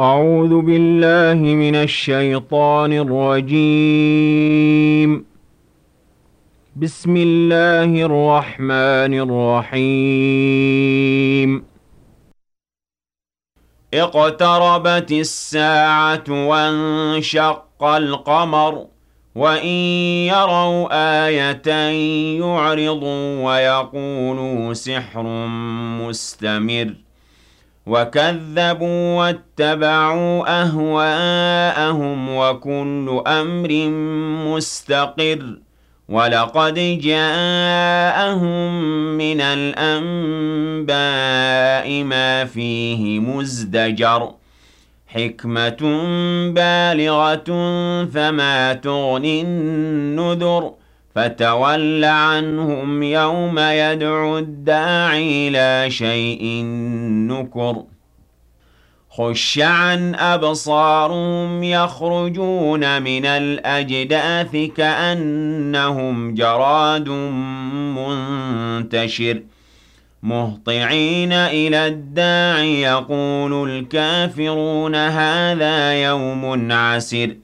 أعوذ بالله من الشيطان الرجيم. بسم الله الرحمن الرحيم. اقتربت الساعة وانشق القمر وَإِن يَرَوْا آيَةً يُعْرِضُوا وَيَقُولُوا سِحْرٌ مُّسْتَمِرٌّ. وَكَذَّبُوا وَاتَّبَعُوا أَهْوَاءَهُمْ وَكُلُّ أَمْرٍ مُّسْتَقِرٌّ وَلَقَدْ جَاءَهُم مِّنَ الْأَنبَاءِ مَا فِيهِ مُزْدَجَرٌ حِكْمَةٌ بَالِغَةٌ فَمَا تُغْنِ النُّذُرُ فَتَوَلَّ عَنْهُمْ يَوْمَ يَدْعُ الدَّاعِ إِلَىٰ شَيْءٍ نُّكُرٍ. خُشَّ عَنْ أَبْصَارُهُمْ يَخْرُجُونَ مِنَ الْأَجْدَاثِ كَأَنَّهُمْ جَرَادٌ مُّنتَشِرٌ. مُهْطِعِينَ إِلَى الدَّاعِ يَقُولُ الْكَافِرُونَ هَٰذَا يَوْمٌ عَسِرٌ.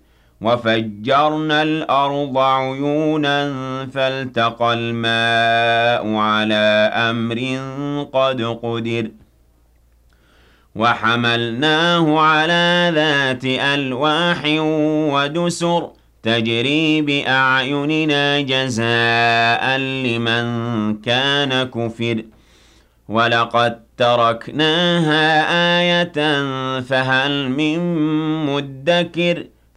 وَفَجَّرْنَا الْأَرْضَ عُيُونًا فَالْتَقَى الْمَاءُ عَلَىٰ أَمْرٍ قَدْ قُدِرَ وَحَمَلْنَاهُ عَلَىٰ ذَاتِ أَلْوَاحٍ وَدُسُرٍ تَجْرِي بِأَعْيُنِنَا جَزَاءً لِّمَن كَانَ كُفِرَ وَلَقَد تَّرَكْنَاهَا آيَةً فَهَلْ مِن مُّدَّكِرٍ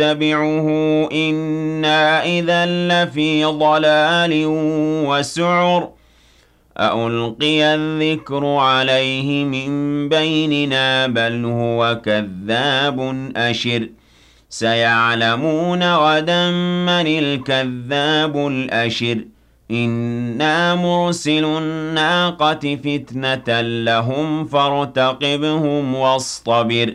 نَّتَّبِعُهُ إِنَّا إِذًا لَّفِي ضَلَالٍ وَسُعُرٍ. أَأُلْقِيَ الذِّكْرُ عَلَيْهِ مِن بَيْنِنَا بَلْ هُوَ كَذَّابٌ أَشِرٌ. سَيَعْلَمُونَ غَدًا مَّنِ الْكَذَّابُ الْأَشِرُ. إِنَّا مُرْسِلُو النَّاقَةِ فِتْنَةً لَّهُمْ فَارْتَقِبْهُمْ وَاصْطَبِرْ.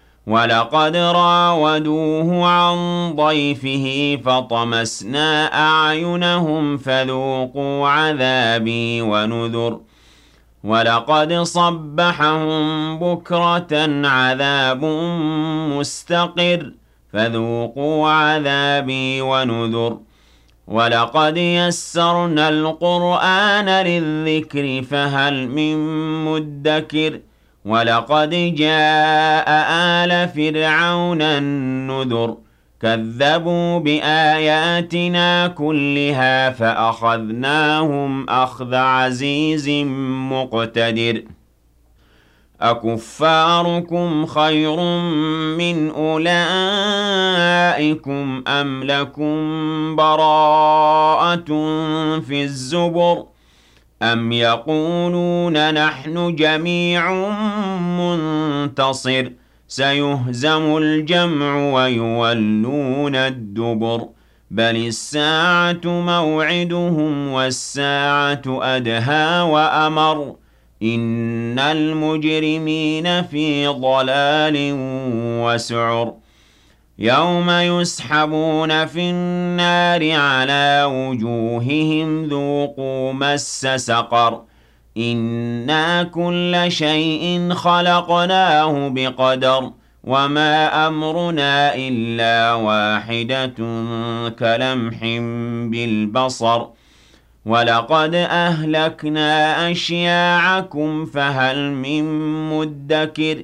وَلَقَدْ رَاوَدُوهُ عَن ضَيْفِهِ فَطَمَسْنَا أَعْيُنَهُمْ فَذُوقُوا عَذَابِي وَنُذُرِ وَلَقَدْ صَبَّحَهُم بُكْرَةً عَذَابٌ مُّسْتَقِرٌّ فَذُوقُوا عَذَابِي وَنُذُرِ وَلَقَدْ يَسَّرْنَا الْقُرْآنَ لِلذِّكْرِ فَهَلْ مِن مُّدَّكِرٍ وَلَقَدْ جَاءَ آلَ فِرْعَوْنَ النُّذُرُ كَذَّبُوا بِآيَاتِنَا كُلِّهَا فَأَخَذْنَاهُمْ أَخْذَ عَزِيزٍ مُّقْتَدِرٍ أَكُفَّارُكُمْ خَيْرٌ مِّنْ أُولَٰئِكُمْ أَمْ لَكُم بَرَاءَةٌ فِي الزُّبُرِ أَمْ يَقُولُونَ نَحْنُ جَمِيعٌ مُّنتَصِرٌ سَيُهْزَمُ الْجَمْعُ وَيُوَلُّونَ الدُّبُرَ بَلِ السَّاعَةُ مَوْعِدُهُمْ وَالسَّاعَةُ أَدْهَىٰ وَأَمَرُّ إِنَّ الْمُجْرِمِينَ فِي ضَلَالٍ وَسُعُرٍ يَوْمَ يُسْحَبُونَ فِي النَّارِ عَلَىٰ وُجُوهِهِمْ ذُوقُوا مَسَّ سَقَرَ. إِنَّا كُلَّ شَيْءٍ خَلَقْنَاهُ بِقَدَرٍ وَمَا أَمْرُنَا إِلَّا وَاحِدَةٌ كَلَمْحٍ بِالْبَصَرِ. وَلَقَدْ أَهْلَكْنَا أَشْيَاعَكُمْ فَهَلْ مِن مُّدَّكِرٍ